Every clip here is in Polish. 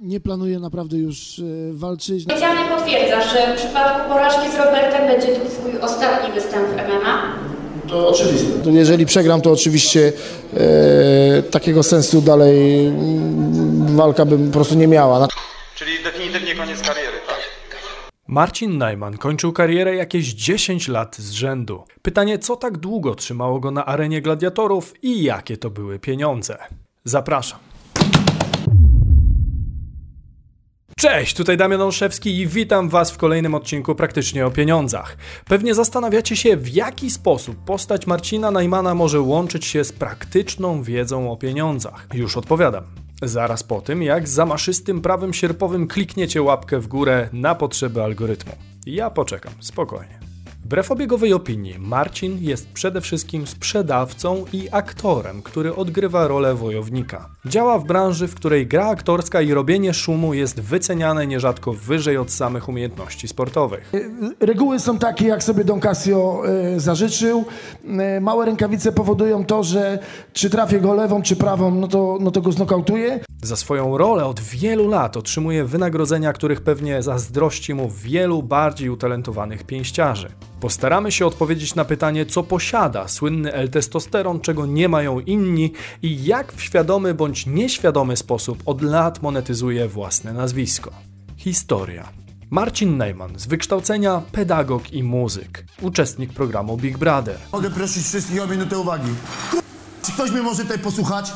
Nie planuję naprawdę już e, walczyć. Oficjalnie potwierdzasz, że w przypadku porażki z Robertem będzie to twój ostatni występ w MMA? To oczywiste. Jeżeli przegram, to oczywiście e, takiego sensu dalej mm, walka bym po prostu nie miała. Czyli definitywnie koniec kariery, tak? Marcin Najman kończył karierę jakieś 10 lat z rzędu. Pytanie, co tak długo trzymało go na arenie gladiatorów i jakie to były pieniądze? Zapraszam. Cześć, tutaj Damian Olszewski i witam Was w kolejnym odcinku Praktycznie o Pieniądzach. Pewnie zastanawiacie się, w jaki sposób postać Marcina Najmana może łączyć się z praktyczną wiedzą o pieniądzach. Już odpowiadam. Zaraz po tym, jak zamaszystym prawym sierpowym klikniecie łapkę w górę na potrzeby algorytmu. Ja poczekam, spokojnie. Wbrew obiegowej opinii, Marcin jest przede wszystkim sprzedawcą i aktorem, który odgrywa rolę wojownika. Działa w branży, w której gra aktorska i robienie szumu jest wyceniane nierzadko wyżej od samych umiejętności sportowych. Reguły są takie, jak sobie Don Casio e, zażyczył. E, małe rękawice powodują to, że czy trafię go lewą, czy prawą, no to, no to go znokautuję. Za swoją rolę od wielu lat otrzymuje wynagrodzenia, których pewnie zazdrości mu wielu bardziej utalentowanych pięściarzy. Postaramy się odpowiedzieć na pytanie, co posiada słynny L-testosteron, czego nie mają inni i jak w świadomy bądź nieświadomy sposób od lat monetyzuje własne nazwisko. Historia. Marcin Neyman, z wykształcenia pedagog i muzyk, uczestnik programu Big Brother, Mogę prosić wszystkich o minutę uwagi. Czy ktoś mnie może tutaj posłuchać?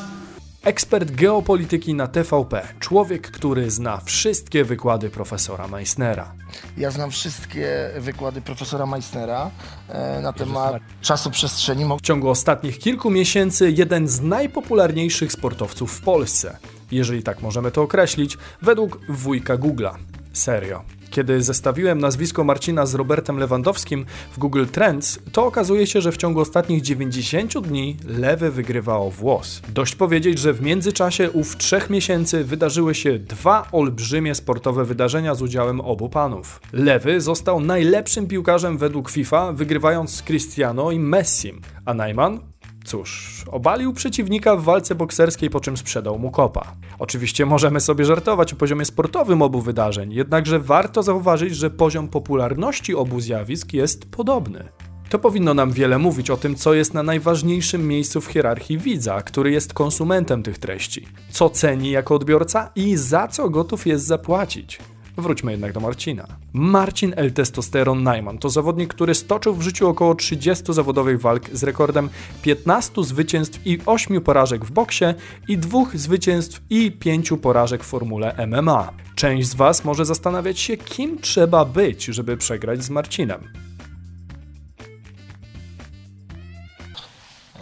Ekspert geopolityki na TVP, człowiek, który zna wszystkie wykłady profesora Meissnera. Ja znam wszystkie wykłady profesora Meissnera e, na temat czasu przestrzeni. W ciągu ostatnich kilku miesięcy jeden z najpopularniejszych sportowców w Polsce, jeżeli tak możemy to określić, według wujka Google'a. Serio. Kiedy zestawiłem nazwisko Marcina z Robertem Lewandowskim w Google Trends, to okazuje się, że w ciągu ostatnich 90 dni lewy wygrywa o włos. Dość powiedzieć, że w międzyczasie ów trzech miesięcy wydarzyły się dwa olbrzymie sportowe wydarzenia z udziałem obu panów. Lewy został najlepszym piłkarzem według FIFA, wygrywając z Cristiano i Messim, a Najman Cóż, obalił przeciwnika w walce bokserskiej, po czym sprzedał mu kopa. Oczywiście możemy sobie żartować o poziomie sportowym obu wydarzeń, jednakże warto zauważyć, że poziom popularności obu zjawisk jest podobny. To powinno nam wiele mówić o tym, co jest na najważniejszym miejscu w hierarchii widza, który jest konsumentem tych treści, co ceni jako odbiorca i za co gotów jest zapłacić. Wróćmy jednak do Marcina. Marcin L. Testosteron Najman to zawodnik, który stoczył w życiu około 30 zawodowych walk z rekordem 15 zwycięstw i 8 porażek w boksie i dwóch zwycięstw i 5 porażek w formule MMA. Część z Was może zastanawiać się, kim trzeba być, żeby przegrać z Marcinem.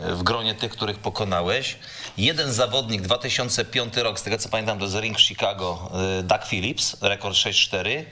w gronie tych, których pokonałeś. Jeden zawodnik, 2005 rok, z tego co pamiętam, to jest Ring Chicago, y, Doug Phillips, rekord 6-4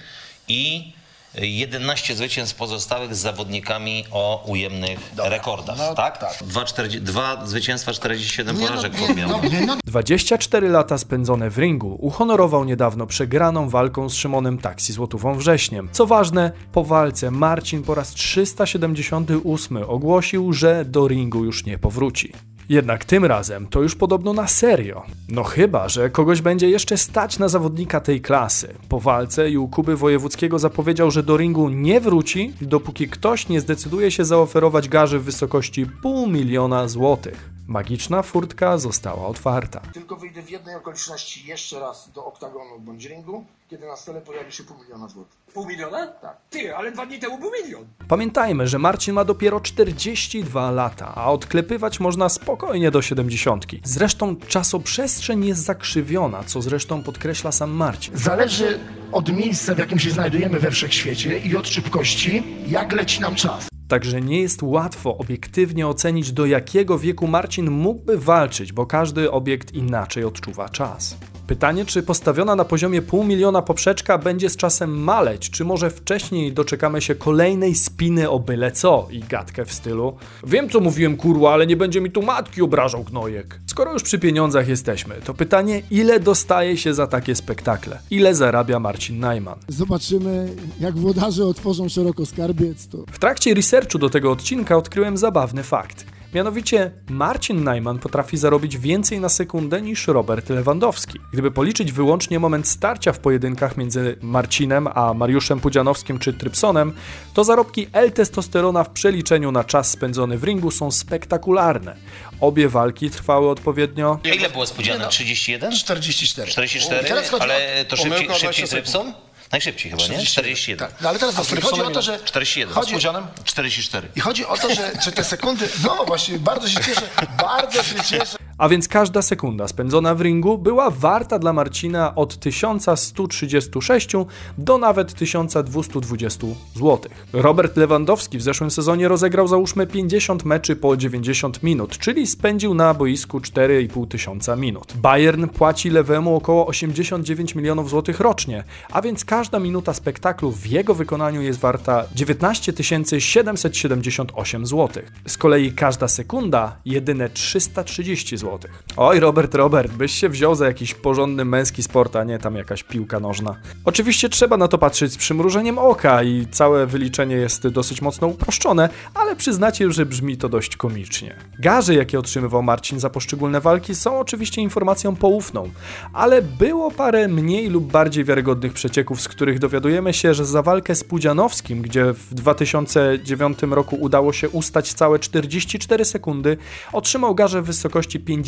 i 11 zwycięstw pozostałych z zawodnikami o ujemnych rekordach, no tak? tak. Dwa, czterdzie- dwa zwycięstwa, 47 Nie, no, porażek nie, no, nie, no, 24 lata spędzone w ringu uhonorował niedawno przegraną walką z Szymonem Taksi Złotówą Wrześniem. Co ważne, po walce Marcin po raz 378 ogłosił, że do ringu już nie powróci. Jednak tym razem to już podobno na serio. No chyba, że kogoś będzie jeszcze stać na zawodnika tej klasy. Po walce i u Kuby Wojewódzkiego zapowiedział, że do ringu nie wróci, dopóki ktoś nie zdecyduje się zaoferować garzy w wysokości pół miliona złotych. Magiczna furtka została otwarta. Tylko wyjdę w jednej okoliczności jeszcze raz do oktagonu bądź ringu, kiedy na stole pojawi się pół miliona złotych. Pół miliona? Tak. Ty, ale dwa dni temu był milion. Pamiętajmy, że Marcin ma dopiero 42 lata, a odklepywać można spokojnie do 70. Zresztą czasoprzestrzeń jest zakrzywiona, co zresztą podkreśla sam Marcin. Zależy od miejsca, w jakim się znajdujemy we wszechświecie i od szybkości, jak leci nam czas. Także nie jest łatwo obiektywnie ocenić, do jakiego wieku Marcin mógłby walczyć, bo każdy obiekt inaczej odczuwa czas. Pytanie, czy postawiona na poziomie pół miliona poprzeczka będzie z czasem maleć, czy może wcześniej doczekamy się kolejnej spiny o byle co i gadkę w stylu Wiem co mówiłem kurwa, ale nie będzie mi tu matki obrażał gnojek. Skoro już przy pieniądzach jesteśmy, to pytanie, ile dostaje się za takie spektakle? Ile zarabia Marcin Najman? Zobaczymy, jak włodarze otworzą szeroko skarbiec, to W trakcie researchu do tego odcinka odkryłem zabawny fakt. Mianowicie Marcin Najman potrafi zarobić więcej na sekundę niż Robert Lewandowski. Gdyby policzyć wyłącznie moment starcia w pojedynkach między Marcinem a Mariuszem Pudzianowskim czy Trypsonem, to zarobki L-testosterona w przeliczeniu na czas spędzony w ringu są spektakularne. Obie walki trwały odpowiednio ile było spodziewane? 31? 44. 44? Teraz chodzi Ale to szybciej, o szybciej 20 Trypson? Najszybciej chyba, nie? 41. Tak. No ale teraz właśnie, chodzi o to, że... 41. Chodzi, 44. I chodzi o to, że czy te sekundy... No właśnie, bardzo się cieszę, bardzo się cieszę. A więc każda sekunda spędzona w ringu była warta dla Marcina od 1136 do nawet 1220 zł. Robert Lewandowski w zeszłym sezonie rozegrał załóżmy 50 meczy po 90 minut, czyli spędził na boisku 4,5 tysiąca minut. Bayern płaci lewemu około 89 milionów złotych rocznie, a więc każda minuta spektaklu w jego wykonaniu jest warta 19 778 zł. Z kolei każda sekunda jedyne 330 zł. Oj, Robert, Robert, byś się wziął za jakiś porządny męski sport, a nie tam jakaś piłka nożna. Oczywiście trzeba na to patrzeć z przymrużeniem oka i całe wyliczenie jest dosyć mocno uproszczone, ale przyznacie, że brzmi to dość komicznie. Garze, jakie otrzymywał Marcin za poszczególne walki, są oczywiście informacją poufną, ale było parę mniej lub bardziej wiarygodnych przecieków, z których dowiadujemy się, że za walkę z Pudzianowskim, gdzie w 2009 roku udało się ustać całe 44 sekundy, otrzymał garze w wysokości 50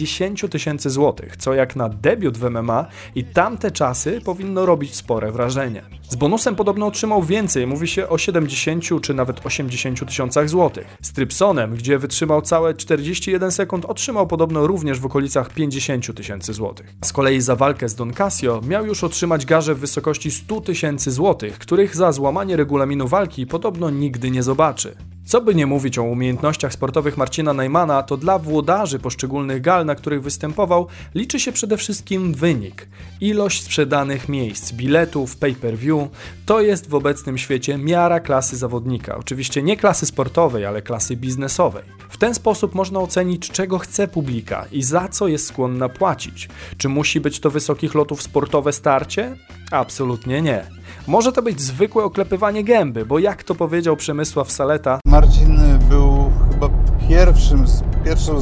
tysięcy złotych, co jak na debiut w MMA i tamte czasy powinno robić spore wrażenie. Z bonusem podobno otrzymał więcej, mówi się o 70 czy nawet 80 tysiącach złotych. Z Trypsonem, gdzie wytrzymał całe 41 sekund, otrzymał podobno również w okolicach 50 tysięcy złotych. Z kolei za walkę z Don Casio miał już otrzymać garze w wysokości 100 tysięcy złotych, których za złamanie regulaminu walki podobno nigdy nie zobaczy. Co by nie mówić o umiejętnościach sportowych Marcina Najmana, to dla włodarzy poszczególnych gal, na których występował, liczy się przede wszystkim wynik. Ilość sprzedanych miejsc, biletów, pay-per-view to jest w obecnym świecie miara klasy zawodnika. Oczywiście nie klasy sportowej, ale klasy biznesowej. W ten sposób można ocenić, czego chce publika i za co jest skłonna płacić. Czy musi być to wysokich lotów sportowe starcie? Absolutnie nie. Może to być zwykłe oklepywanie gęby, bo jak to powiedział Przemysław Saleta, Marcin był chyba pierwszym, pierwszą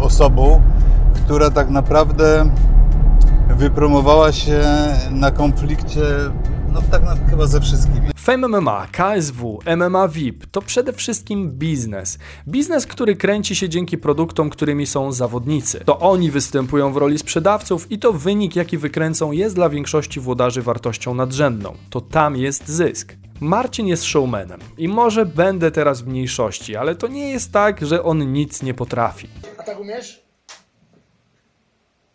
osobą, która tak naprawdę wypromowała się na konflikcie, no tak na, chyba ze wszystkimi. Fame MMA, KSW, MMA VIP to przede wszystkim biznes. Biznes, który kręci się dzięki produktom, którymi są zawodnicy. To oni występują w roli sprzedawców i to wynik, jaki wykręcą, jest dla większości włodarzy wartością nadrzędną. To tam jest zysk. Marcin jest showmanem i może będę teraz w mniejszości, ale to nie jest tak, że on nic nie potrafi. A tak umiesz?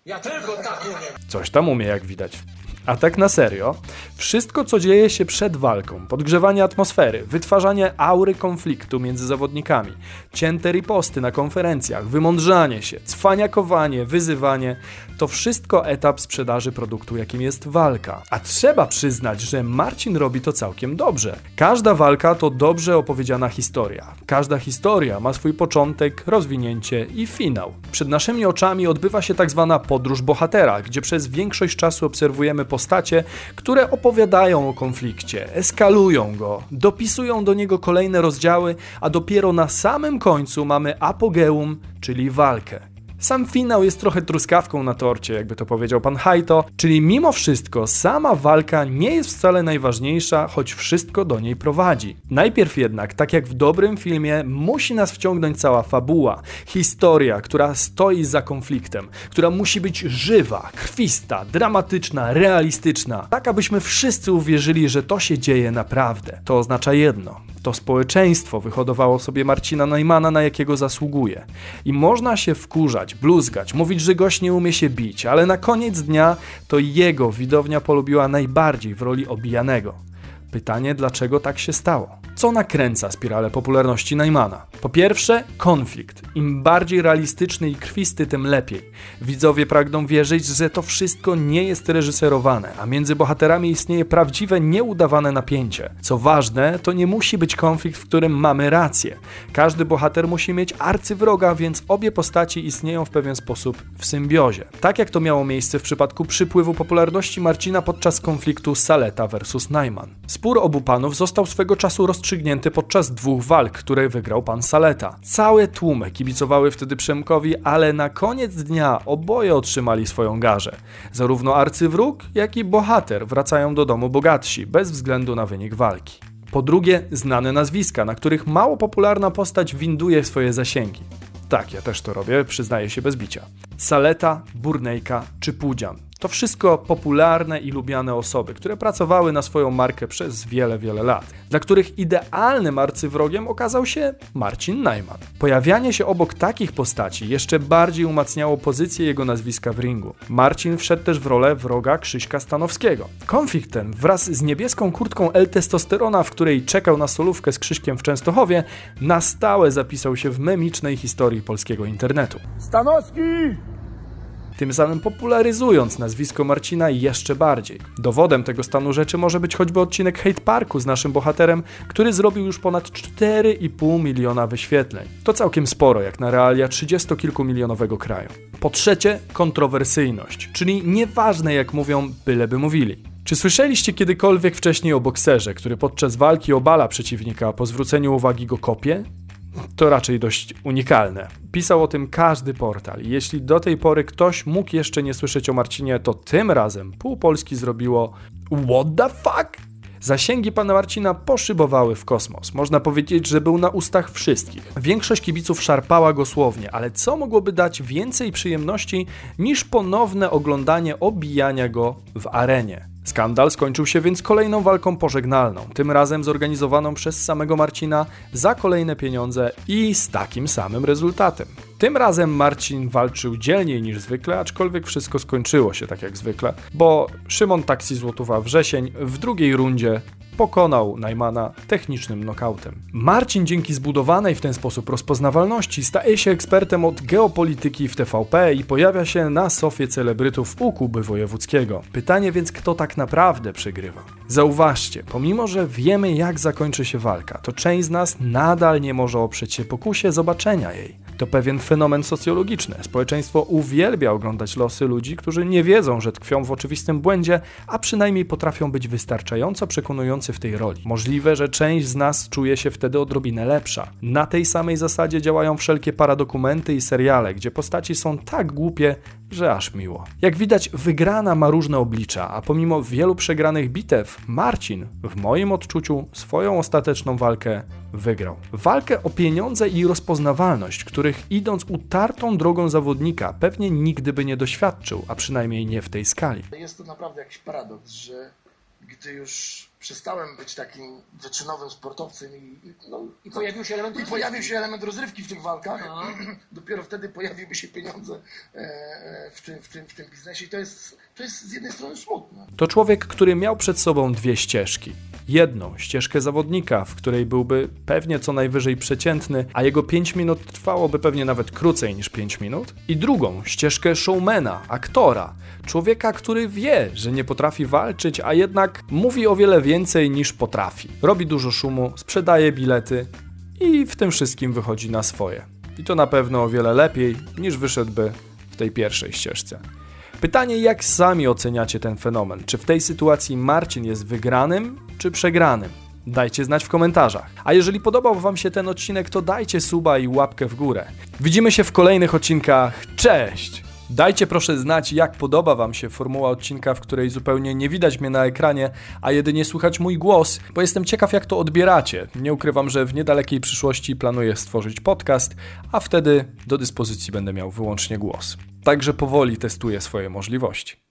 Ja tylko tak umiem. Coś tam umie, jak widać. A tak na serio, wszystko co dzieje się przed walką, podgrzewanie atmosfery, wytwarzanie aury konfliktu między zawodnikami, cięte riposty na konferencjach, wymądrzanie się, cwaniakowanie, wyzywanie, to wszystko etap sprzedaży produktu, jakim jest walka. A trzeba przyznać, że Marcin robi to całkiem dobrze. Każda walka to dobrze opowiedziana historia. Każda historia ma swój początek, rozwinięcie i finał. Przed naszymi oczami odbywa się tak zwana podróż bohatera, gdzie przez większość czasu obserwujemy postacie, które opowiadają o konflikcie, eskalują go, dopisują do niego kolejne rozdziały, a dopiero na samym końcu mamy apogeum, czyli walkę. Sam finał jest trochę truskawką na torcie, jakby to powiedział pan Hajto, czyli mimo wszystko sama walka nie jest wcale najważniejsza, choć wszystko do niej prowadzi. Najpierw jednak, tak jak w dobrym filmie, musi nas wciągnąć cała fabuła, historia, która stoi za konfliktem, która musi być żywa, krwista, dramatyczna, realistyczna, tak abyśmy wszyscy uwierzyli, że to się dzieje naprawdę. To oznacza jedno. To społeczeństwo wyhodowało sobie Marcina Najmana, na jakiego zasługuje. I można się wkurzać, bluzgać, mówić, że gość nie umie się bić, ale na koniec dnia to jego widownia polubiła najbardziej w roli obijanego. Pytanie, dlaczego tak się stało? Co nakręca spiralę popularności Najmana? Po pierwsze, konflikt. Im bardziej realistyczny i krwisty, tym lepiej. Widzowie pragną wierzyć, że to wszystko nie jest reżyserowane, a między bohaterami istnieje prawdziwe, nieudawane napięcie. Co ważne, to nie musi być konflikt, w którym mamy rację. Każdy bohater musi mieć arcywroga, więc obie postaci istnieją w pewien sposób w symbiozie. Tak jak to miało miejsce w przypadku przypływu popularności Marcina podczas konfliktu Saleta vs. Najman. Spór obu panów został swego czasu rozstrzygnięty rozstrzygnięty podczas dwóch walk, które wygrał pan Saleta. Całe tłumy kibicowały wtedy Przemkowi, ale na koniec dnia oboje otrzymali swoją garzę. Zarówno arcywróg, jak i bohater wracają do domu bogatsi, bez względu na wynik walki. Po drugie, znane nazwiska, na których mało popularna postać winduje swoje zasięgi. Tak, ja też to robię, przyznaję się bez bicia. Saleta, Burnejka czy Pudzian. To wszystko popularne i lubiane osoby, które pracowały na swoją markę przez wiele, wiele lat, dla których idealnym arcywrogiem okazał się Marcin Najman. Pojawianie się obok takich postaci jeszcze bardziej umacniało pozycję jego nazwiska w ringu. Marcin wszedł też w rolę wroga Krzyśka Stanowskiego. Konflikt ten wraz z niebieską kurtką L-testosterona, w której czekał na solówkę z Krzyśkiem w Częstochowie, na stałe zapisał się w memicznej historii polskiego internetu Stanowski! Tym samym popularyzując nazwisko Marcina jeszcze bardziej. Dowodem tego stanu rzeczy może być choćby odcinek Hate Parku z naszym bohaterem, który zrobił już ponad 4,5 miliona wyświetleń. To całkiem sporo, jak na realia 30-kilkumilionowego kraju. Po trzecie, kontrowersyjność, czyli nieważne jak mówią, byleby mówili. Czy słyszeliście kiedykolwiek wcześniej o bokserze, który podczas walki obala przeciwnika, a po zwróceniu uwagi go kopie? To raczej dość unikalne. Pisał o tym każdy portal jeśli do tej pory ktoś mógł jeszcze nie słyszeć o Marcinie, to tym razem pół Polski zrobiło What the fuck? Zasięgi pana Marcina poszybowały w kosmos. Można powiedzieć, że był na ustach wszystkich. Większość kibiców szarpała go słownie, ale co mogłoby dać więcej przyjemności niż ponowne oglądanie obijania go w arenie? Skandal skończył się więc kolejną walką pożegnalną, tym razem zorganizowaną przez samego Marcina za kolejne pieniądze i z takim samym rezultatem. Tym razem Marcin walczył dzielniej niż zwykle, aczkolwiek wszystko skończyło się tak jak zwykle, bo Szymon Taksi Złotowa Wrzesień w drugiej rundzie pokonał Najmana technicznym nokautem. Marcin dzięki zbudowanej w ten sposób rozpoznawalności staje się ekspertem od geopolityki w TVP i pojawia się na sofie celebrytów u Kuby Wojewódzkiego. Pytanie więc, kto tak naprawdę przegrywa? Zauważcie, pomimo że wiemy jak zakończy się walka, to część z nas nadal nie może oprzeć się pokusie zobaczenia jej. To pewien fenomen socjologiczny. Społeczeństwo uwielbia oglądać losy ludzi, którzy nie wiedzą, że tkwią w oczywistym błędzie, a przynajmniej potrafią być wystarczająco przekonujący w tej roli. Możliwe, że część z nas czuje się wtedy odrobinę lepsza. Na tej samej zasadzie działają wszelkie paradokumenty i seriale, gdzie postaci są tak głupie, że aż miło. Jak widać, wygrana ma różne oblicza, a pomimo wielu przegranych bitew, Marcin, w moim odczuciu, swoją ostateczną walkę wygrał. Walkę o pieniądze i rozpoznawalność, których idąc utartą drogą zawodnika pewnie nigdy by nie doświadczył, a przynajmniej nie w tej skali. Jest to naprawdę jakiś paradoks, że gdy już przestałem być takim wyczynowym sportowcem i, i, no, i, Pojawił się element i pojawił się element rozrywki w tych walkach, dopiero wtedy pojawiły się pieniądze e, w, tym, w, tym, w tym biznesie i to jest, to jest z jednej strony smutne. To człowiek, który miał przed sobą dwie ścieżki. Jedną ścieżkę zawodnika, w której byłby pewnie co najwyżej przeciętny, a jego 5 minut trwałoby pewnie nawet krócej niż 5 minut. I drugą ścieżkę showmana, aktora, człowieka, który wie, że nie potrafi walczyć, a jednak mówi o wiele więcej niż potrafi. Robi dużo szumu, sprzedaje bilety i w tym wszystkim wychodzi na swoje. I to na pewno o wiele lepiej niż wyszedłby w tej pierwszej ścieżce. Pytanie, jak sami oceniacie ten fenomen? Czy w tej sytuacji Marcin jest wygranym, czy przegranym? Dajcie znać w komentarzach. A jeżeli podobał Wam się ten odcinek, to dajcie suba i łapkę w górę. Widzimy się w kolejnych odcinkach. Cześć! Dajcie proszę znać, jak podoba Wam się formuła odcinka, w której zupełnie nie widać mnie na ekranie, a jedynie słychać mój głos, bo jestem ciekaw, jak to odbieracie. Nie ukrywam, że w niedalekiej przyszłości planuję stworzyć podcast, a wtedy do dyspozycji będę miał wyłącznie głos. Także powoli testuję swoje możliwości.